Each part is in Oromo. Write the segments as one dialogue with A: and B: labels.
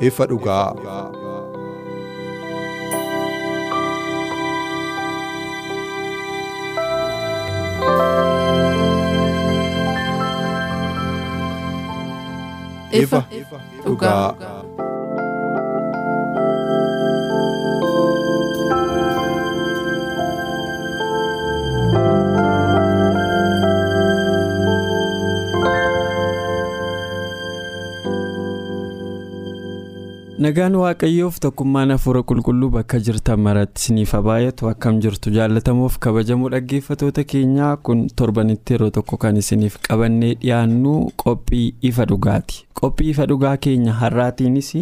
A: Ifa dhugaa.
B: Ifa
A: dhugaa.
C: Nagaan Waaqayyoof tokkummaan hafuura qulqulluu bakka jirtan maratti isiniif haa baay'atu akkam jirtu jaallatamuuf kabajamoo dhaggeeffatoota keenyaa kun torbanitti yeroo tokko kan isiniif qabannee dhiyaannu qophii ifa dhugaati. Qophii ifa dhugaa keenya har'aatiinis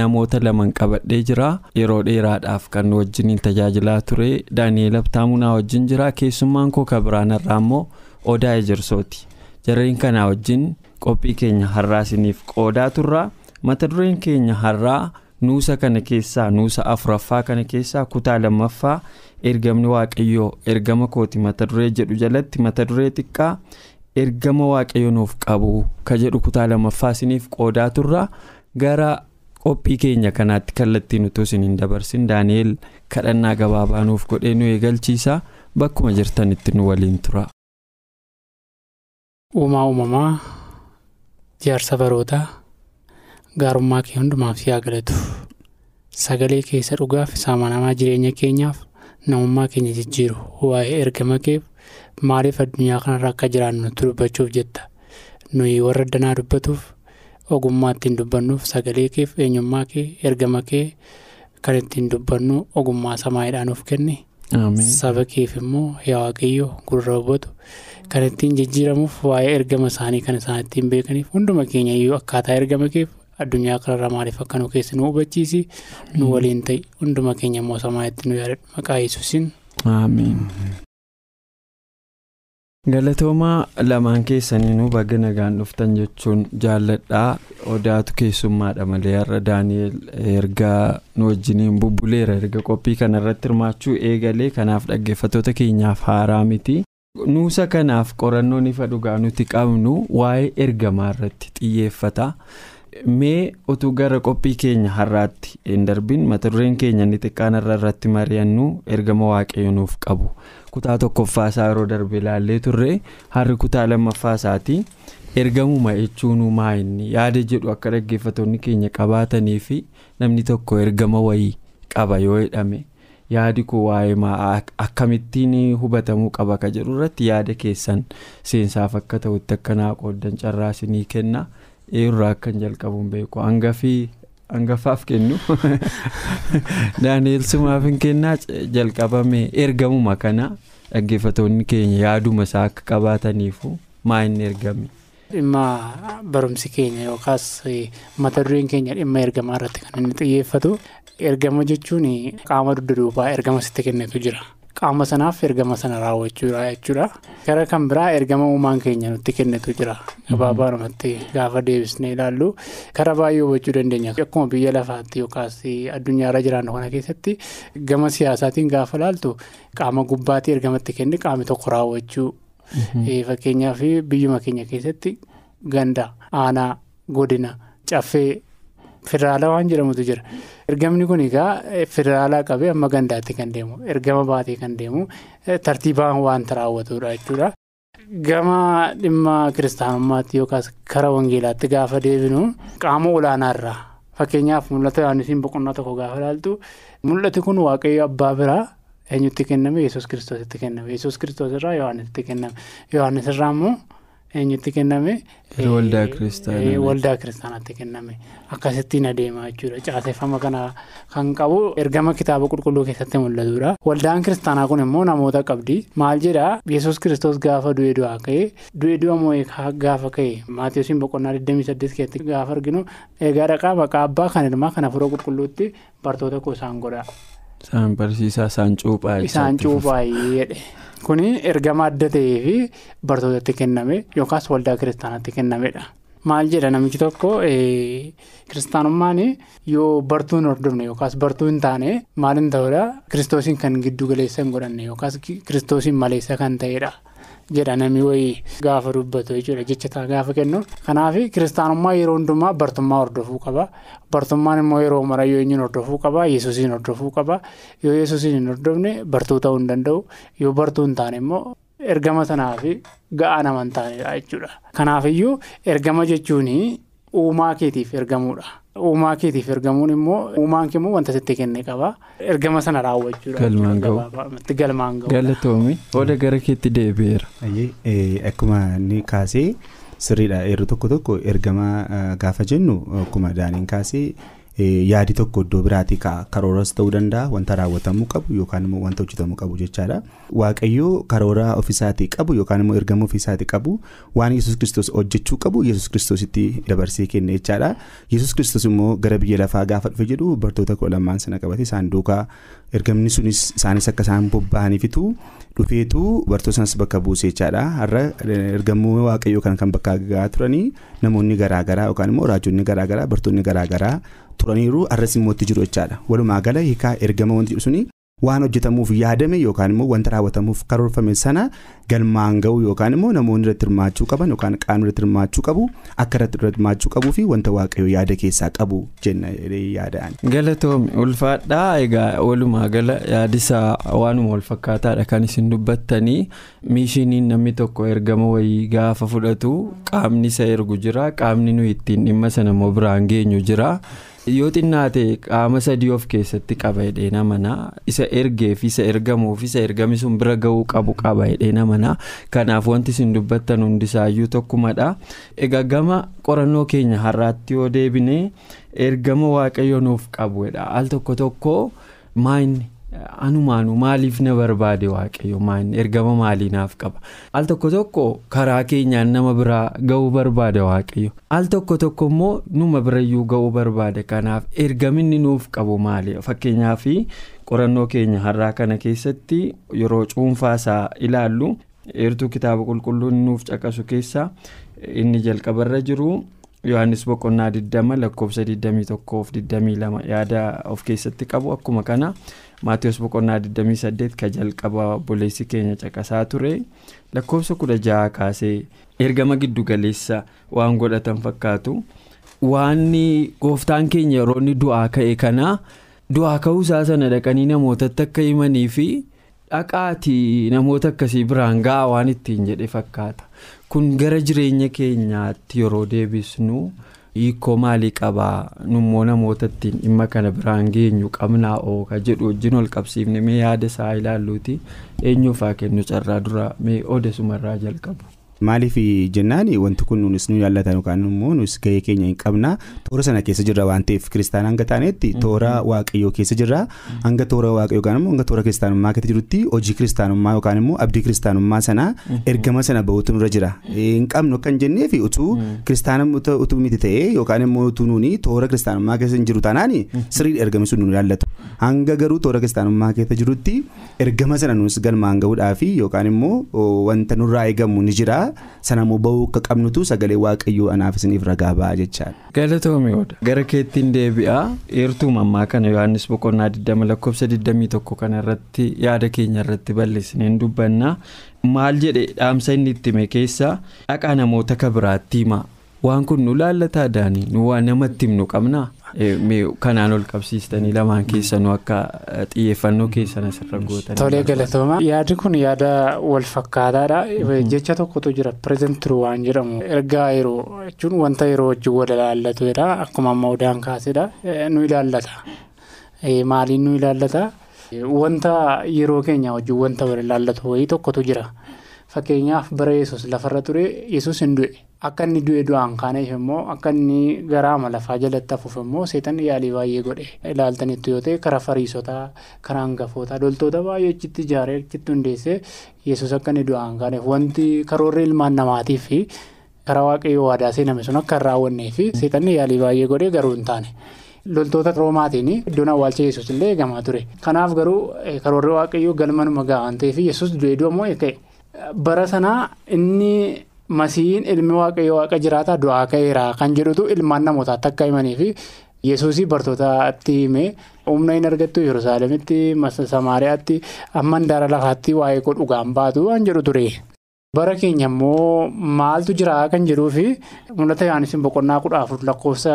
C: namoota laman qabadhee jira yeroo dheeraadhaaf kan wajjiniin tajaajilaa ture Daani'eel Abtaamunaa wajjin jira keessummaan koo kabiraan irraa immoo Odaa Ejersooti. Jarreen kanaa wajjin qophii keenya har'aa isiniif qoodaa turra. Mata dureen keenya har'aa nuusa kana keessaa nuusa afuraffaa kana keessaa kutaa lammaffaa ergamni waaqayyoo ergama kooti mata duree jedhu jalatti mata duree xiqqaa ergama waaqayyo nuuf qabu ka jedhu kutaa lammaffaa isiniif qoodaa turra gara qophii keenya kanaatti kallattiin utuu isin hin dabarsin daani'eel kadhannaa gabaabaa nuuf godhee nu eegalchiisa bakkuma jirtanitti nu waliin tura.
D: uumaa uumamaa jaarsa barootaa. Gaarummaa kee hundumaaf si haa galatu sagalee keessa dhugaaf saamanamaa jireenya keenyaaf namummaa keenya jijjiiru. Waa'ee ergama keef maaliif addunyaa kanarra akka jiraannu dubbachuuf jetta? Nuyi warra danaa dubbatuuf ogummaa ittiin dubbannuuf sagalee keef eenyummaa kee ergama kee kan ittiin dubbannu ogummaa samaayiidhaan nuuf kenni saba keef immoo yaa waaqayyoo gurra hubatu kan ittiin jijjiiramuuf waa'ee ergama isaanii kan isaan ittiin beekaniif hunduma keenya iyyuu akkaataa ergama keef. Addunyaa kanarraa maaliif akka nu keessa nu hubachiisi nu waliin ta'e hunduma keenya immoo samaa'itti nu yaadadhu maqaa yesuusin.
C: galatoomaa lamaan keessaniinuu baga nagaan dhuftan jechuun jaalladhaa odaatu keessummaadha malee har'a daani'eel ergaa nu wajjiniin bubbuleera erga qophii kanarratti hirmaachuu eegalee kanaaf dhaggeeffattoota keenyaaf haaraa miti. nuusa kanaaf qorannoon ifa dhugaa nuti qabnu waa'ee ergamaa irratti xiyyeeffata. Mee utuu gara qophii keenya har'aatti hin darbin mata dureen keenya inni xiqqaan irra irratti mari'annu ergama waaqayyo nuuf qabu kutaa tokkoffaa isaa yeroo darbe ilaallee turre har'i kutaa lammaffaa isaati ergamuma jechuun maa inni yaada jedhu akka dhaggeeffatoonni keenya qabaatanii fi namni tokko ergama wayii qaba yoo jedhame yaadi kun waa'ee akkamittiin hubatamuu qaba ka jedhu irratti yaada keessan seensaaf akka ta'utti akka naa qooddan carraasinii kenna. Irraa akkan jalqabuun beeku hangafaaf kennu daani'eel sumaaf hin kennaa jalqabame ergamuma kana dhaggeeffatoonni keenya yaaduma isaa akka qabaataniifu maa inni ergame.
D: dhimma barumsi keenya yookaas mata dureen keenya dhimma ergamaa irratti kan inni xiyyeeffatu ergama jechuun qaama dugda duubaa ergama sitti kennetu jira. Qaama sanaaf ergama sana raawwachuudha jechuudha gara kan biraa ergama uumaan keenya nutti kennetu jira. Gabaabaadhumatti gaafa deebisnee ilaallu karaa baay'ee hubachuu dandeenya. Akkuma biyya lafaatti yookaas addunyaarra jiraannu kana keessatti gama siyaasaatiin gaafa ilaaltu qaama gubbaatti ergamatti kenne qaami tokko raawwachuu fakkeenyaaf biyyuma keenya keessatti ganda aanaa godina caffee. Federaalaa waan jedhamutu jira. Ergamni kun egaa federaalaa qabee amma gandaatti kan deemu ergama baatee kan deemu tartiibaan waanta raawwatudha jechuudha. Gama dhimma kiristaanummaatti yookaas karaa wangeelaatti gaafa deebinu qaama olaanaarraa fakkeenyaaf mul'ata Yohaannisiin boqonnaa tokko gaafa ilaaltu mul'ati kun waaqayyo abbaa biraa eenyutti kenname yesus kiristoositti kenname yesus kiristoos irraa yohaannisitti kenname yohaannis irraa immoo eenyutti kenname.
C: Waldaa kiristaanaa.
D: Waldaa kiristaanaatti kenname akkasittiin adeemaa jechuudha caaseffama kana kan qabu ergama kitaaba qulqulluu keessatti mul'atudha. Waldaan kiristaanaa kun immoo namoota qabdi maal jedhaa yesus kiristoos gaafa du'ee du'aa ka'ee du'ee du'a moo'ee gaafa ka'e maatiyoosiin boqonnaa 28 keessatti gaafa arginu egaa dhaqaa maqaa abbaa kan ilmaa kan hafuura qulqulluutti bartoota koo isaan godha.
C: Isaan barsiisaa isaan cuuphaa
D: Isaan cuuphaa jedhe. Kuni ergama adda ta'ee fi bartootatti kenname yookaas waldaa kiristaanaatti kennamedha. Maal jedha namichi tokko kiristaanummaan yoo bartuu hin hordofne yookaas bartuu hin taane maal hin ta'udha kiristoosiin kan giddu galeessa hin godhanne yookaas kiristoosiin maleessa kan ta'edha. Jedha namni wayii gaafa dubbatu jechuudha jecha gaafa kennu. Kanaaf kiristaanummaa yeroo hundumaa bartummaa hordofuu qaba. Bartummaan immoo yeroo mara yoo eenyuun hordofuu qaba? Yesuusiin hordofuu qaba. Yoo yesuusiin hin hordofne bartuu ta'uu hin danda'u yoo bartuu hin taane immoo ergama sanaaf ga'aa nama hin taanedha jechuudha kanaafiyyuu ergama jechuun uumaa keetiif ergamuudha. Uumaa keetiif ergamuun immoo uumaan kee immoo wanta sitti kenne qaba. Ergama sana raawwachuudha.
C: Galmaan ga'u.
D: Galmaan ga'u.
C: Galatoomi oda gara keetti deebi'eera.
E: Akkuma inni kaasee sirriidha yeroo tokko tokko ergama gaafa jennu akkuma daaniin kaasee yaadi tokko iddoo biraatii karooras ta'uu danda'a wanta raawwatamuu qabu yookaan immoo wanta hojjetamuu qabu jechaadha. Waaqayyoo karoora ofisaatii qabu yookaan immoo ergama ofisaatii qabu waan yesus kristos hojjechuu qabu yesus kristositti dabarsee kenne jechaadha. yesus kristos immoo gara biyya lafaa gaafa dhufe jedhu bartoota kudha lamaan sana qabate isaan duukaa ergamni sunis isaanis akka isaan bobba'aniifitu dhufeetu bartoota sanas bakka buuse jechaadha. Har'a ergamuu waaqayyoo kan kan bakka gahaa turanii namoonni garaagaraa yookaan immoo raajonni garaagaraa bartoonni garaagaraa turaniiru har'as immoo itti jiru jechaadha. Walumaa gala hiikaa ergama wanti suni waan hojjetamuuf yaadame yookaan immoo wanta raawwatamuuf karoorfame sana galmaan ga'u yookaan immoo namoonni irratti hirmaachuu qaban yookaan qaamni irratti hirmaachuu qabu akka irratti hirmaachuu qabuu fi wanta waaqayyoo yaada keessaa qabu jenna yaadaan.
C: Galatoomi ulfaadhaa egaa walumaa gala yaadisaa waanuma wal fakkaataadha kan isin dubbattanii miishiniin namni tokko ergama wayii gaafa fudhatu qaamni isa ergu jira qaamni nuyi ittiin dhimma sana immoo biraan geenyu jira. Yoo xinnaate qaama sadii of keessatti qaba hidhee namanaa isa ergeef isa ergamuuf isa ergami sun bira ga'uu qabu qaba hidhee namanaa kanaaf wanti isin dubbattan hundisaayyuu tokkumadha. Egaa gama qorannoo keenya har'aatti yoo deebine ergama waaqayyo nuuf qabudha al tokko tokko maayinni anumaanu maaliif na barbaade waaqayyo? Ergama maalii naaf qaba. Al tokko tokko karaa keenyaan nama biraa ga'uu barbaade waaqayyo. Al tokko tokko immoo numa birayyuu ga'uu barbaade kanaaf ergaminni nuuf qabu maali? Fakkeenyaaf qorannoo keenya har'aa kana keessatti yeroo cuunfaasaa ilaallu eertuu kitaaba qulqulluun nuuf caqasu keessaa inni jalqabarra jiru. Yohannis boqonnaa 20 lakkoofsa 21-22 yaada of keessatti qabu akkuma kana maatiyoos boqonnaa 28 ka jalqaba obboleessi keenya caqasaa ture. Lakkoofsa 16 kaasee ergama giddugaleessa waan godhatan fakkaatu. Waan gooftaan keenya yeroo du'aa ka'e kana du'aa ka'uusaa sana dhaqanii namootatti akka himanii fi dhaqaatii namoota akkasii biraan ga'a waan ittiin jedhe fakkaata. kun gara jireenya keenyaatti yeroo deebisnu hiikoo maalii qabaa? Nummoo namoota ittiin dhimma kana biraan geenyu qabnaa? Ooka jedhu wajjin ol qabsiifne. Mee yaada isaa ilaalluuti. Eenyuuf haa kennu carraa dura? Mee oda sumarraa jalqabu.
E: Maaliif jennaan? Wanti kun nunis nu yaallatan yookaan immoo nus gahee keenya hin qabna. Toora sana keessa jirra waan ta'eef kiristaana hanga taanetti toora waaqayyoo keessa jirra. Hanga toora waaqayyoo yookaan immoo hanga toora kiristaanummaa keessa jirutti hojii kiristaanummaa yookaan immoo abdii kiristaanummaa sana ergama sana bahuutu nurra jira. Hin qabnu kan jenneef utuu kiristaana utuu miti ta'ee yookaan immoo utuu nuuni toora kiristaanummaa keessa hin jiru taanaan sirrii ergami sun nu yaallatu. Hanga garuu toora kiristaanummaa keessa jirutti ergama sana nus galmaan gahuudhaafi yookaan immoo wanta nurraa eegamu ni jira. Sana immoo bahuu akka qabnutu sagalee waaqayyoo anaaf isiniif ragaa ba'a jechaadha.
C: galatoomii oda gara keettiin deebi'a eertuu ammaa kana yohannis boqonnaa 20 lakkoofsa 21 kana irratti yaada keenya irratti balleessineen dubbanna maal jedhe dhaamsa inni itti hime keessa dhaqaa namoota ka biraatti hima waan kun nu laallataa daanii nu waan namatti himnu qabnaa. Kanaan ol qabsiistanii lamaan keessanuu akka xiyyeeffannoo keessan asirra gootan.
D: Tolee galatooma yaadi kun yaada wal fakkaataadha. Jecha tokkotu jira. Pireezentiru waan jedhamu. Ergaa yeroo jechuun wanta yeroo wajjin wal ilaallatudha akkuma amma odaan kaasedha nu ilaallata. Maaliin nu ilaallata? Wanta yeroo keenya wajjin wanta wal ilaallatu wayii tokkotu jira. Fakkeenyaaf bara yesus lafarra ture. Yesus hin du'e akka inni du'e du'aan kaaneef immoo akka inni garaama lafaa jalatti hafuuf immoo seetan yaalii baay'ee godhe ilaaltanitti yoo ta'e karaa fariisotaa karaa hangafootaa loltoota baay'ee achitti ijaaree achitti hundeessee yesus akka inni du'aan kaaneef wanti karoorri ilmaan namaatiif karaa waaqayyoo waadaa seename sun akka hin raawwannee fi seexanni yaalii baay'ee godhee garuu hin taane. Loltoota roomaatiin iddoon awwaalcha yesus illee eegamaa ture. Kanaaf garuu karoorri waaqayyoo galmanuma gahaa waan ta'eef yesus du'ee du'a moo ka'e. Bara sanaa inni masiihin ilmi waaqayyoo waaqa jiraataa du'aa ka'eera kan jedhutu ilmaan namootaatti akka himanii fi yesuusii bartootaatti himee humna hin argattu yerusaalemitti samaariyaatti amma handaara lafaatti waa'ee koo dhugaan baatu waan jedhu ture. Bara keenya immoo maaltu jira kan jedhuu fi mul'ata Yohaannis boqonnaa kudha afur lakkoofsa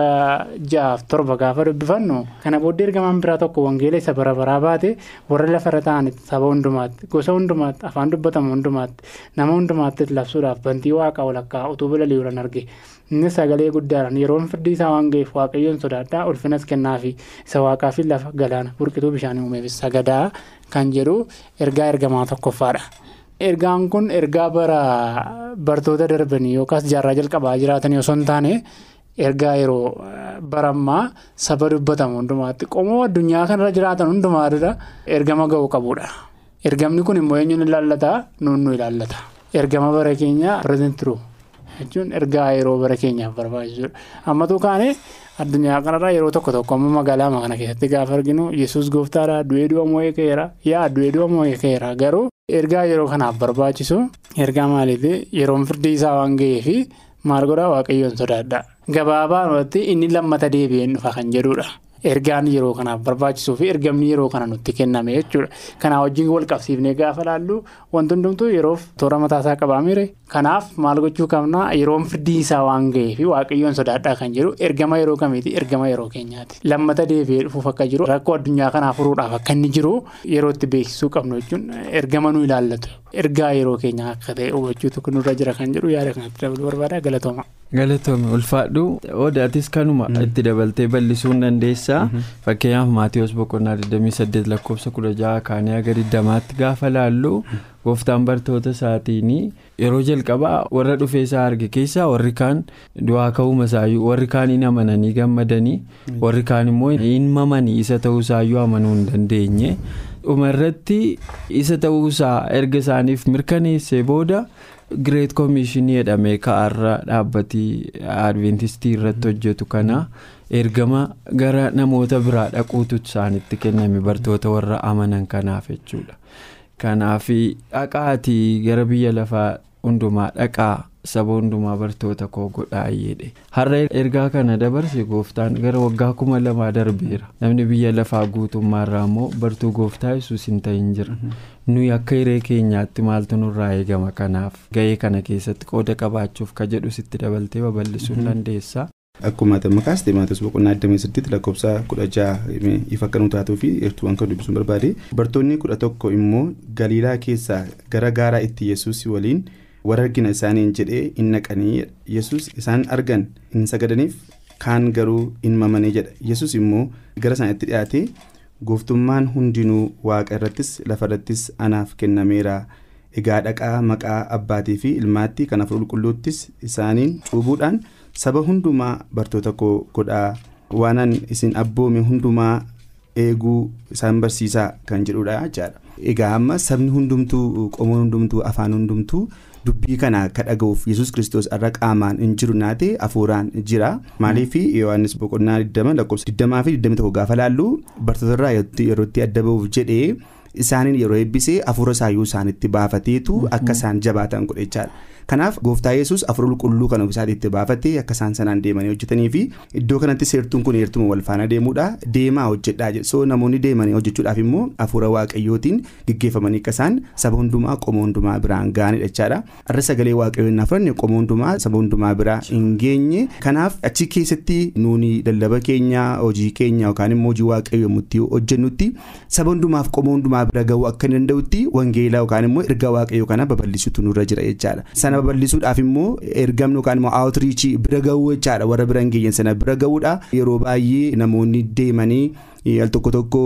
D: ja'aaf torba gaafa dubbifannu kana booddee ergamaan biraa tokko wangeela isa bara baraa baate warra lafarra ta'anitti saba hundumaatti gosa hundumaatti afaan dubbatamu hundumaatti nama hundumaatti labsuudhaaf bantii waaqaa walakkaa utuu balali'uudhaan arge innis sagalee guddaadhaan yeroon firdii isaa waan ga'eef waaqayyoon sodaadhaa ulfinas kennaafi isa waaqaa fi lafa galaana burqituu bishaanii uumeefis sagadaa kan jedhu ergaa ergamaa tokkoffaadha. Ergaan kun ergaa bara bartoota darbanii yookaas jaarraa jalqabaa jiraatan osoo hin taane ergaa yeroo barammaa saba dubbatamu hundumaatti qomoo addunyaa kanarra jiraatan hundumaadha ergama ga'uu qabudha. Ergamni kun immoo eenyuun ilaallata nuunnu ilaallata. Ergama bara keenyaa rezentiruu jechuun ergaa yeroo bara keenyaaf barbaachisuudha. Ammatu kaane addunyaa kanarraa yeroo tokko tokko amma magaalaa kana keessatti gaafa arginu yesus gooftaadha du'ee du'a moo'ee ka'eera yaa du'ee du'a moo'ee ka'eera garuu. Ergaa yeroo kanaaf barbaachisu ergaa maaliiti yeroon firdii isaa waan ga'eef maal godhaa waaqayyoon sodaadha. Gabaabaa inni lammata deebi'een dhufa kan jedhudha. Ergaan yeroo kanaaf barbaachisuu fi ergamni yeroo kana nutti kenname jechuudha. Kanaa wajjin wal qabsiifnee gaafa laallu wanti hundumtuu yeroof toora mataasaa qabaamire. Kanaaf maal gochuu qabna yeroon firdii isaa waan ga'eef waaqayyoon sodaadhaa kan jedhu ergama yeroo kamiiti ergama yeroo keenyaati. Lammata deebi'ee dhufuuf akka jiru rakkoo addunyaa kanaa furuudhaaf akka inni jiru yerootti beeksisuu qabnu jechuun ergama nu ilaallatu. Ergaa yeroo keenyaa akka ta'e hubachuutu nurra jira kan jedhu yaada kanatti dabaluu barbaada galatooma.
C: Galatoome ulfaadhu. Odaatis kanuma itti dabaltee bal'isuun dandeessaa. Fakkeenyaaf maatiiwwan boqonnaa 28 lakkoofsa 16 kaanii aga 20tti gaafa laallu gooftaan bartoota isaatiin yeroo jalqabaa warra dhufee isaa arge keessaa warri kaan du'aa ka'uuma isaayyuu warri kaan hin amananii gammadanii warri kaan immoo hin mamanii isa ta'uu isaayyuu amanuu hin dandeenye dhumarratti isa ta'uu isaa erga isaaniif mirkaneessee booda. Gireet koomishinii jedhamee ka'aarra dhaabbatii adventistii irratti hojjetu kana ergama gara namoota biraa dhaquutu isaanitti kenname bartoota warra amanan kanaaf jechuudha. Kanaaf dhaqaatii gara biyya lafaa hundumaa dhaqaa saba hundumaa bartoota koo godhaa jedhe har'a ergaa kana dabarse gooftaan gara waggaa kuma lamaa darbeera. Namni biyya lafaa guutummaarraa immoo bartuu gooftaa yesuus hin ta'in jira. nuyi akka hiree keenyaatti maaltu nurraa eegama? Kanaaf ga'ee kana keessatti qooda qabaachuuf ka jedhu sitti dabaltee babal'isuu dandeessa.
E: Akkuma maqaas Maatiyoos boqonnaa 28 lakkoofsa 16 ifa akka nu taatuu fi eertuuwwan kan dubbisuun barbaade. Bartoonni kudha tokko immoo galiilaa keessaa gara gaaraa itti yesuus waliin warra argina isaaniin jedhee hin naqanii yesus isaan argan hin sagadaniif kaan garuu hin mamanii jedha yesus immoo gara isaaniitti dhiyaate. gooftummaan hundinuu waaqa irrattis lafa irrattis anaaf kennameera egaa dhaqaa maqaa abbaatii fi ilmaatti kan afur qulqulluuttis isaaniin cuubuudhaan saba hundumaa bartoota koo godhaa waanan isin abboome hundumaa eeguu isaan barsiisaa kan jedhudha jechaadha. egaa amma sabni hundumtuu qomoon hundumtuu afaan hundumtuu dubbii kana akka dhaga'uuf yesus kiristoos irra qaamaan hin jiru naate hafuuraan jira. Maaliif yohaannis boqonnaa 20 lakkoofsa 20 fi 21 gaafa laallu bartoota irraa yerootti adda ba'uuf jedhee isaaniin yeroo eebbisee hafuura isaayyuu isaanitti baafateetu akka isaan jabaatan godhe jechaadha. kanaaf gooftaa yesus afur qulqulluu kan ofiisaatti baafatee akka isaan sanaan deemanii hojjetanii fi iddoo kanatti seertuun kun heertuma wal faana deemuudha. Deemaa hojjedhaa jedhe soo namoonni deemanii hojjechuudhaaf immoo hafuura waaqayyootiin gaggeeffamanii akka isaan saba hundumaa qomoo hundumaa biraan ga'anidha jechaadha irra sagalee waaqayyoo hin afranne qomoo hundumaa saba hundumaa biraa hin geenye. Kanaaf achi keessatti nuuni lallaba keenya hojii keenya yookaan immoo hojii waaqayyoo yommuu hojjennutti saba hundumaaf qomoo hundumaa bira ga'uu akka hin danda'utti wangeelaa yookaan immoo ergaa waaqayyoo kana babal'isuutu nurra jira jechaadha. sana babal'isuudhaaf immoo ergamni yookaan immoo aawutiriichii bira ga'uu jechaadha warra bira hin sana bira ga'uudha yeroo baay'ee namoonni deemanii al tokko tokko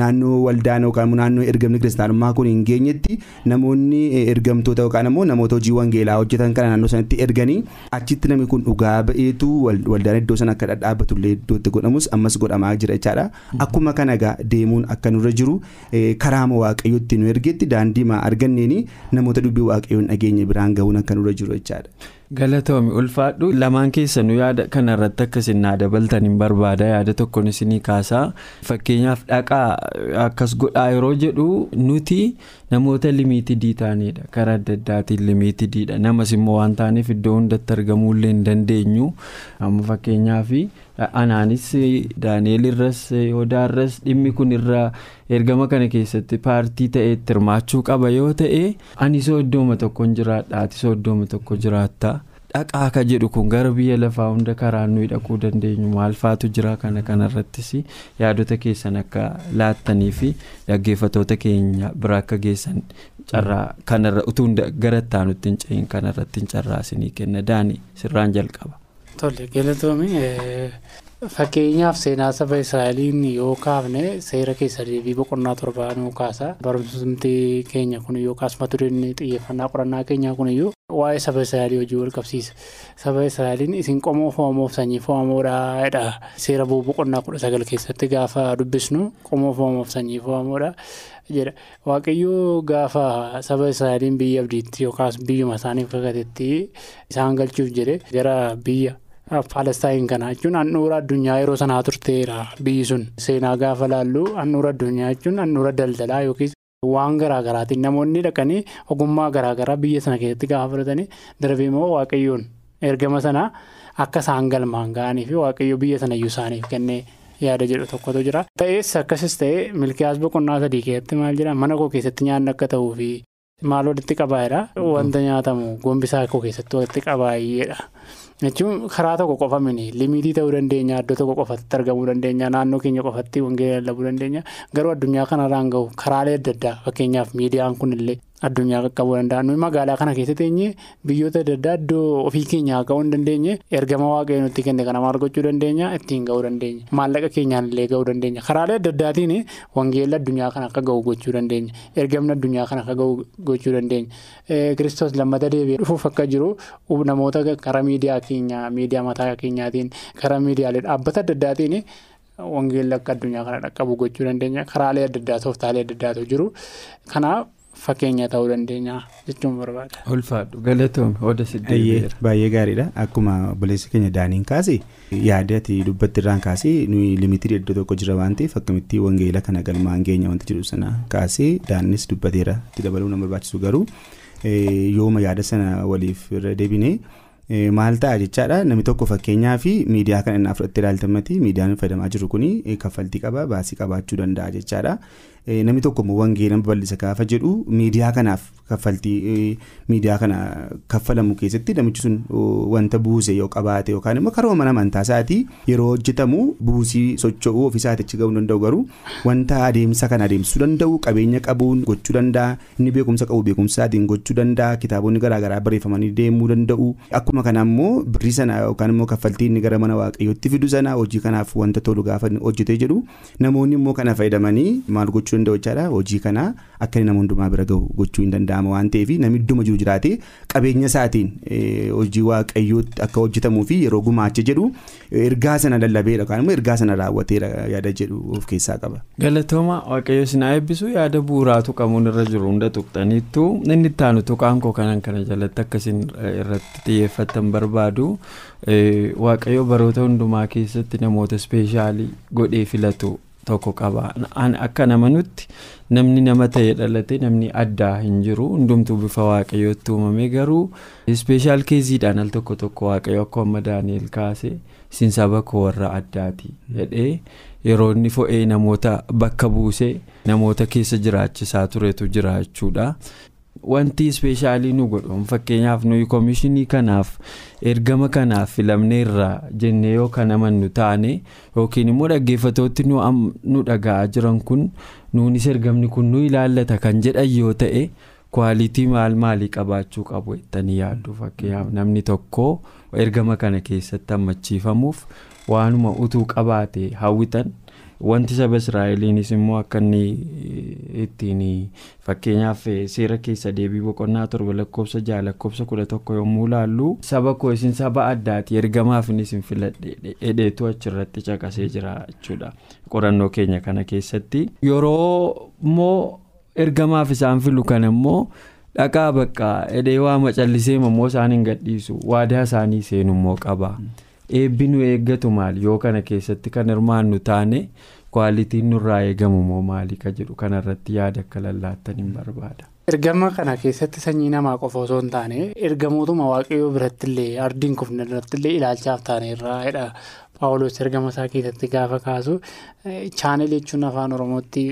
E: naannoo waldaan yookaan naannoo ergamni kiristaanummaa kun hin geenyetti namoonni ergamtoota yookaan immoo namoota hojii wangeelaa hojjetan kana naannoo sanatti erganii achitti namni kun dhugaa ba'eetu waldaan iddoo sana akka dhadhaabatullee iddootti godhamus ammas godhamaa jira jechaadha. Akkuma kana egaa deemuun akka nurra jiru karaama waaqayyootti nu ergetti daandii maa arganneeni namoota dubbii waaqayyoon dhageenya biraan gahuun akka nurra jiru jechaadha.
C: Galatoomi ulfaadhu. Lamaan keessanuu yaada kanarratti akkasiin naa dabaltan hin barbaada. Yaada tokkoon isinii kaasaa. Fakkeenyaaf dhaqaa akkas godhaa yeroo jedhu nuti namoota limiitidii taanedha karaa adda addaatiin limiitidiidha namas immoo waan taaneef iddoo hundatti argamuullee hin dandeenyu. Amma fakkeenyaaf anaanis daani'eel irras yodaa irras dhimmi kun irra ergama kana keessatti paartii ta'eetti hirmaachuu qaba yoo ta'e ani soo iddooma tokkoon jiraadha ati soo iddooma tokko jiraatta. dhaqaa ka jedhu kun gara biyya lafaa hunda karaa nuyi dhaquu dandeenyu maalfaatu jira kana kanarrattis yaadota keessan akka laattanii fi dhaggeeffatoota keenya bira akka geessan carraa kanarra utuu gara ittaanutti hin cehin kanarratti hin carraasinii kenna daanii sirraan jalqaba.
D: Tole galatoomii fakkeenyaaf seenaa saba Israa'eliin yoo kaafne seera keessa deebii boqonnaa torbaanuu kaasa barumsumti keenya kun yookaas mata dureen xiyyeeffannaa qorannaa keenyaa kun iyyuu waa'ee saba Israa'elii hojii wal qabsiisa. Saba Israa'eliin isin qomoo fo'amoof sanyii fo'amoodha seera boqonnaa kudha sagal keessatti gaafa dubbisnu qomoo fo'amoof sanyii fo'amoodha. jedha waaqayyoo gaafa saba israa'eliin biyya abdiitti yookaas biyyuma isaaniif kakatetti isaan galchuuf jedhe gara biyya Paalestaayin kana jechuun handhuura addunyaa yeroo sanaa turteera biyyi sun seenaa gaafa laallu handhuura addunyaa jechuun handhuura daldalaa yookiis waan garaagaraatiin namoonni dhaqanii ogummaa garaagaraa biyya sana keessatti gaafa fudhatanii darbee immoo waaqayyoon ergama sana akka isaan galmaan ga'anii fi waaqayyoo biyya sanayyuu isaaniif kennee. yaada jedhu tokkotu jira. Ta'es akkasis ta'e milkiyaas boqonnaa sadii keessatti maal jira mana koo keessatti nyaanni akka ta'uu fi maal walitti qabaayedha. Wanta nyaatamu gombisaa koo keessatti walitti qabaayeedha. Jechuun karaa tokko qofa mini limitii ta'uu dandeenya iddoo tokko qofatti argamuu dandeenya naannoo keenya qofatti wangeela lallabuu dandeenya. Garuu addunyaa kanarraan gahu karaalee adda addaa. Fakkeenyaaf miidiyaan kunillee addunyaa qaqqabuu danda'a nuyi magaalaa kana keessa teenyee biyyoota adda addaa iddoo ofii keenyaa ga'uu hin dandeenye? Ergama waaqayyo nutti kenne kana maal gochuu dandeenya? Ittiin ga'uu dandeenya. Maallaqa keenyaan illee ga'uu dandeenya. Karaalee adda addaatiin wangeela addunyaa kana akka ga'u gochuu dandeenya. Ergamni addunyaa kana akka ga'u gochuu dandeenya. Kiristoos lammata deebi'ee dhufuuf akka jiru namoota karaa miidiyaa keenyaa miidiyaa mataa keenyaatiin karaa miidiyaalee dhaabbata adda addaatiin. Wangeelli akka addunyaa kana dhaqqabu gochuu dandeenya. Karaalee adda addaa tooftaalee adda addaatu jiru. Kanaaf fakkeenya ta'uu dandeenya jechuun barbaada.
C: Ulfaadhu galatoomii oda siddeebiira.
E: Baay'ee gaariidha akkuma obboleessi keenya daaniin kaase yaada ati dubbatti irraan kaasee nuyi limitii iddoo tokko jira waan ta'eef akkamitti wangeela kana galmaan geenya wanti jedhu sana kaasee daannis dubbateera itti dabaluu nama barbaachisu garuu yooma yaada sana waliif irra deebinee. Maal ta'a jechaadha namni tokko fakkeenyaa fi miidiyaa kana inni fudhattee ilaaltamatti miidiyaan fayyadamaa jiru kun kaffaltii qaba baasii qabaachuu danda'a jechaadha. Namni tokko immoo wangeela babal'isa gaafa jedhu miidiyaa kanaaf kaffaltii miidiyaa kana kaffalamu keessatti namichi sun wanta buuse yoo qabaate yookaan immoo karoora mana amantaa isaatii yeroo hojjetamu buusii socho'uu ofiisaatichi ga'uu danda'u garuu wanta adeemsa kana adeemsisuu danda'u qabeenya qabuun gochuu danda'a inni beekumsa qabu beekumsaatiin gochuu danda'a kitaabonni garaagaraa barreeffamanii deemuu danda'u akkuma kana immoo birrii sana yookaan immoo kaffaltii inni gara mana waaqayyootti fidu sana hojii kanaaf wanta tolu gaafa hojjetee jedhu namoonni immoo kana fayyadamanii maal gochuu danda'u jechaadha? Hojii kana akka inni nama hundumaa bira gahu gochuu hin danda'ama waan ta'eef namni idduma jiru jiraate qabeenya isaatiin hojii waaqayyootti akka hojjetamuu fi yeroo gumaache jedhu ergaa sana lallabeedha yookaan immoo ergaa sana raawwateera yaada jedhu of keessaa qaba.
C: Galatooma waaqayyo sinaa eebbisu yaada bu'uuraatu qabuun irra jiru hunda tuqxaniittu inni itti aanu tuqaan koo kanan kana jalatti akkasiin irratti xiyyeeffatan barbaadu waaqayyo baroota hundumaa keessatti namoota ispeeshaalii godhee filatu. tokko qaba akka namanutti namni nama ta'ee dhalate namni addaa hin jiru hundumtuu bifa waaqayyootti uumame garuu ispeeshaal keeziidhaan al tokko tokko waaqayyo akka amma daani'el kaase isin saba koo warra addaati jedhee yeroo inni fo'ee namoota bakka buusee namoota keessa jiraachisaa turetu jira jechuudha. Wanti ispeeshaalii nu godhu fakkeenyaaf nuyi koomishinii kanaaf ergama kanaaf filamneerra jennee yoo kan amannu taane yookiin immoo dhaggeeffatooti nu dhaga'aa jiran kun nuunis ergamni kun nu ilaallata kan jedhan yoo ta'e kwaalitii maal maalii qabaachuu qabu jettanii yaaddu. Fakkeenyaaf namni tokko ergama kana keessatti hammachiifamuuf waanuma utuu qabaate hawwitan wanti saba israa'eliinis immoo akka inni ittiin fakkeenyaaf seera keessa deebii boqonnaa torba lakkoofsa jaha lakkoofsa kudha tokko yommuu laallu saba koo isin saba addaati. Ergamaaf isin filadhe hedheetu achirratti caqasee jira jechuudha. Qorannoo keenya kana keessatti. Yeroo immoo ergamaaf isaan filu kan immoo. dhaqaa bakka edee waa macallisee immoo isaan hin gadhiisu. Waadaa isaanii seenummoo qaba eebbi nu eeggatu maali yoo kana keessatti kan hirmaannu taane kwaalitiin nurraa eegamu moo maali ka jedhu kanarratti yaada akka lallaattan hin barbaada.
D: ergama kana keessatti sanyii namaa qofa osoo hin taane ergamootuma waaqayyoo birattillee ardiin kufne irrattillee ilaalchaaf taane irraa paawuloos ergama isaa keessatti gaafa kaasu chaanel jechuun afaan oromootti.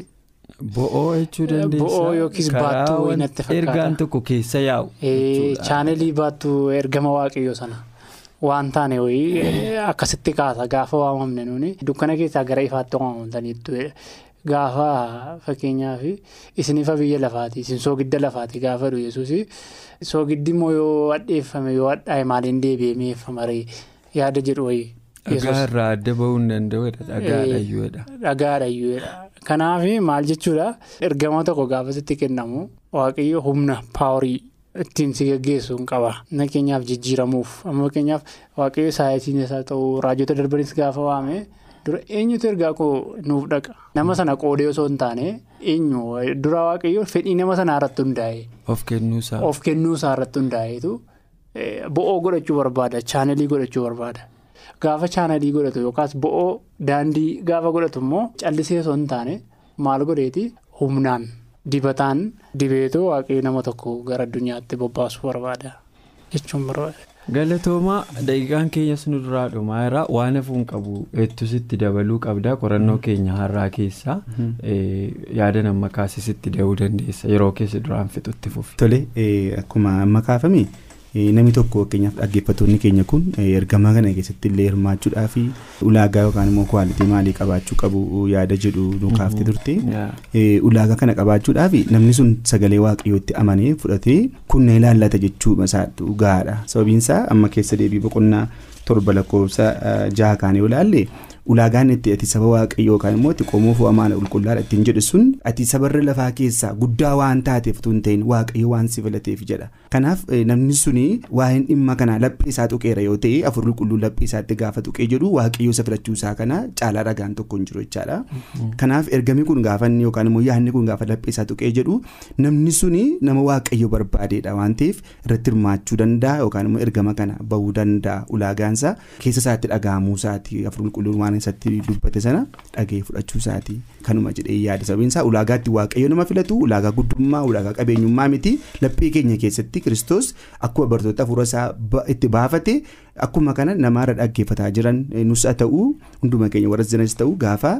C: Bo'oo jechuu dandeessaa.
D: Fakkaata.
C: Ergaan tokko keessa yaa'u.
D: Chaanelii baattuu ergama waaqayyoo sana waan taane akkasitti kaasa gaafa waamamne nuuni dukkana keessaa gara ifaatti waamamtaniittu gaafa fakkeenyaaf isiniifa biyya lafaati isin soogidda lafaati gaafa dhu yesuus soogiddi immoo yoo hadheeffame yoo hadhaa'e maaliin deebi'ee mi'eeffamaree yaada jedhu wayii.
C: Dhagaa irraa adda bahuu hin danda'udha. Dhagaadhayyuudha.
D: Dhagaadhayyuudha. Kanaaf maal jechuudha ergama tokko gaafasitti kennamu waaqayyo humna paaworii ittiin si gaggeessu hin qaba. Fakkeenyaaf jijjiiramuuf amma fakkeenyaaf waaqayyo saayinsiin isaa ta'uu raajota darbanis gaafa waame dura eenyutu ergaa koo nuuf dhaqa. Nama sana qoodee osoo hin taane eenyu dura waaqayyo fedhii nama sanaa irratti hundaa'e.
C: Of.
D: Of kennuusaa irratti hundaa'etu bo'oo godhachuu barbaada chaanelii godhachuu barbaada. Gaafa chaanalii godhatu yookaas bo'oo daandii gaafa godhatu immoo callisee osoo hin taane maal godheeti humnaan dibataan dibeetoo waaqayyo nama tokko gara addunyaatti bobbaasuu barbaada jechuun barbaada.
C: Galatoomaa daqiiqaan keenyas nu duraa dhumaa irraa waan hafuun qabu heettusitti dabaluu qabda qorannoo keenya har'aa keessaa yaada nama kaasisitti da'uu dandeessa yeroo keessa duraan fixutti fufi.
E: Tole akkuma amma kaafame. Namni tokko fakkeenyaaf dhaggeeffattoonni keenya kun ergama kana keessatti illee hirmaachuudhaa fi ulaagaa yookaan immoo kwaalitii maalii qabaachuu qabu yaada jedhu nu kaaftee turte. Ulaagaa kana qabaachuudhaaf namni sun sagalee waaqayyootti amanee fudhatee kun na ilaallata jechuu isaa dhugaadha. Sababiin isaa amma keessa deebii boqonnaa torba lakkoofsa jaha kaanee olaalle. Ulaagaan itti ati saba waaqayyoo yookaan immoo itti qomoo fo'amaana qulqullaadha ittiin jedhu sun ati sabarra lafaa keessaa guddaa waan taateef tun ta'in waaqayyo waan si filateef jedha. Kanaaf namni suni waa'een dhimma kanaa laphee isaa tuqeera yoo ta'e afur qulqulluu laphee isaatti gaafa tuqee jedhu waaqayyo isa filachuu isaa kana caalaa dhagaan tokko hin jiru jechaadha. Kanaaf ergamni kun gaafa yookaan immoo yaadni kun gaafa laphee isaa tuqee jedhu namni suni nama waaqayyo barbaadeedha waan ta'eef irratti hirmaachuu danda'a yookaan immoo ergama kana bahuu danda'a. Ulaagaansa keessa isaatti dhagahamuu isaati afur qulqulluun waan isatti dubbate sana dhagee fudhachuu isaati kanuma jedhee yaada sababiin isaa ulaagaatti waaqayyo nama filatu ulaagaa guddummaa ulaagaa qabeenyummaa miti. Laphee keenya keessatti kiristoos akkuma bartoota hafuura isaa itti baafate akkuma kana namaarra dhaggeeffataa jiran nus haa ta'u hunduma keenya warra zinas ta'u gaafa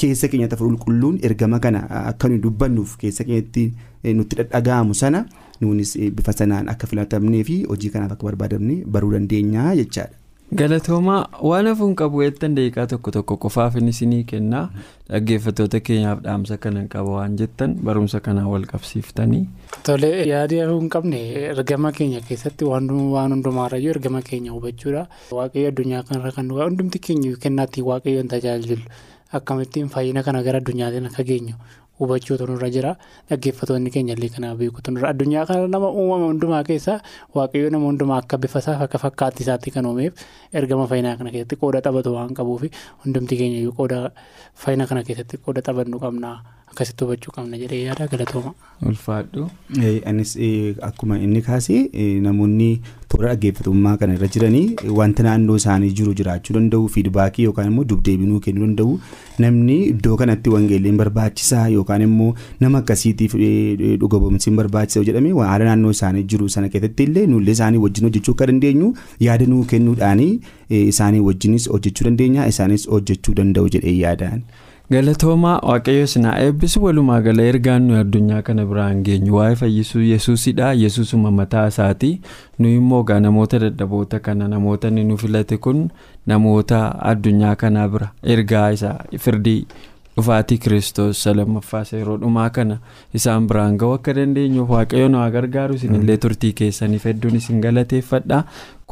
E: keessa keenyatti afur qulqulluun ergama kana akka nuyi dubbannuuf keessa keenyatti nutti dhaga'amu sana nuunis bifa sanaan akka filatamnee fi hojii kanaaf akka barbaadamne baruu dandeenya jechaadha.
C: Galatoomaa waan hafuun qabu eettan daqiiqaa tokko tokko qofaaf inni isinii kennaa dhaggeeffattoota keenyaaf dhaamsa kanan qaba waan jettan barumsa kanaan wal qabsiiftanii.
D: Tole yaadii hafuu hin qabne ergama keenya keessatti waan hundumaarrayyuu ergama keenya hubachuudha. Waaqayyo addunyaa kanarra kan hundumti keenya kennaatti waaqayyoon tajaajilu. Akkamittiin fayyina? Kana gara addunyaatiin akka geenyu. Hubachuutu nurra jira. Dhaggeeffatoonni keenya illee kanaaf beekutu nurra addunyaa kana nama uumama hundumaa keessaa waaqayyo nama hundumaa akka bifa isaa akka fakkaatti isaatti kan uumeef ergama fayyinaa kana keessatti qooda taphatu waan qabuuf hundumti keenya qooda fayyina kana keessatti qooda taphannu qabna akkasitti hubachuu qabna jedhee yaada galatooma.
C: ulfaadhu.
E: anis akkuma inni kaasee namoonni toora dhaggeeffatummaa kana irra jiranii wanta naannoo isaanii jiru jiraachuu danda'u fiidbaakii yookaan immoo dubdeebinuu kennuu danda'u namni iddoo kanatti wangeelleen barbaachisaa yookaan immoo nama akkasiitiif dhuga ba'umsiin barbaachisaa jedhame haala naannoo isaanii jiru sana keessatti illee nullee isaanii wajjin hojjechuu akka dandeenyu yaada nuu kennuudhaanii isaanii wajjinis hojjechuu dandeenya isaanis hojjechuu danda'u jedhee yaadaan.
C: Galatoomaa waaqayyo sinaa eebbisu. Walumaa gala ergaan nuyi addunyaa kana biraan geenyu waa'ee fayyisuu yesuusidha. Yesuusuma mataa isaati nuyi immoo gaa namoota dadhaboota kana namoota nu filate kun namoota addunyaa kanaa bira ergaa isa firdii dhufaatii kiristoos isa lammaffaa yeroo dhumaa kana isaan biraan ga'uu akka dandeenyuuf waaqayyo nu haa gargaaru isinillee turtii keessaniif hedduun isin galateeffadha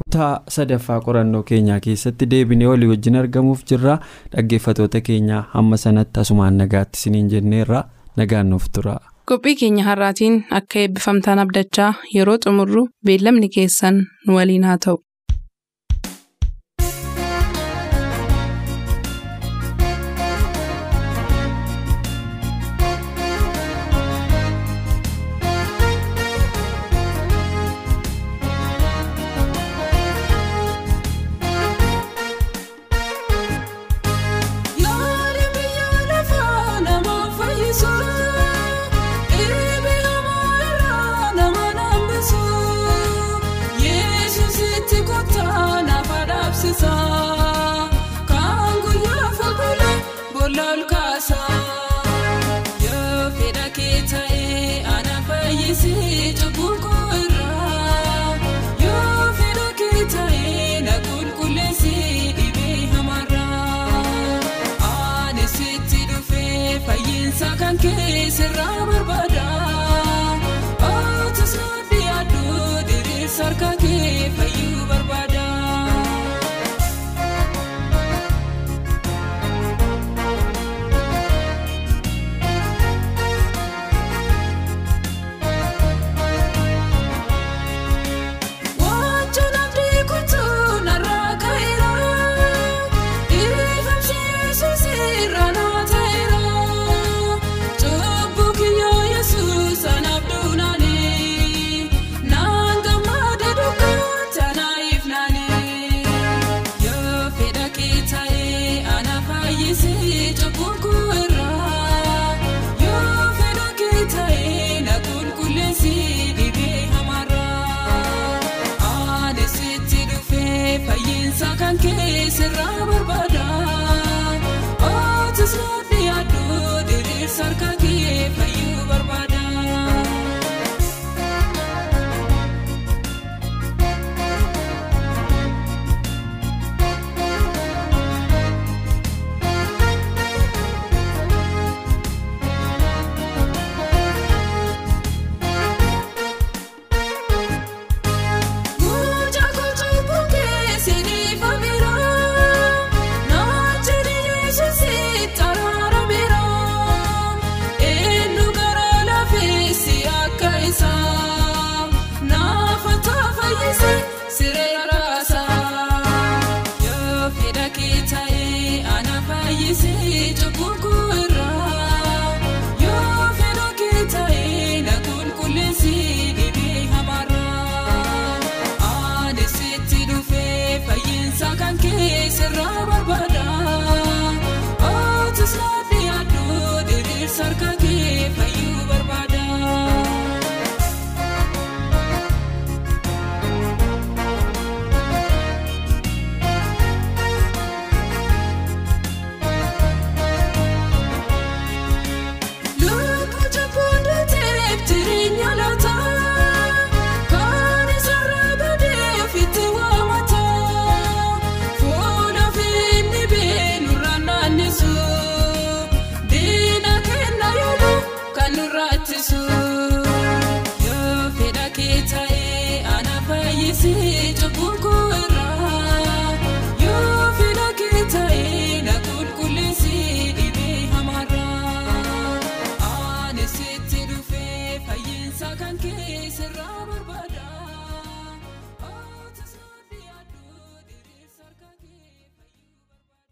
C: kutaa sadaffaa qorannoo keenyaa keessatti deebinee walii wajjin argamuuf jirra dhaggeeffatoota keenyaa hamma sanatti asumaan nagaatti isiniin jenneerra nagaan nuuf tura.
B: qophii keenya har'aatiin akka eebbifamtaan abdachaa yeroo xumurru beellamni keessan nu waliin haa ta'u.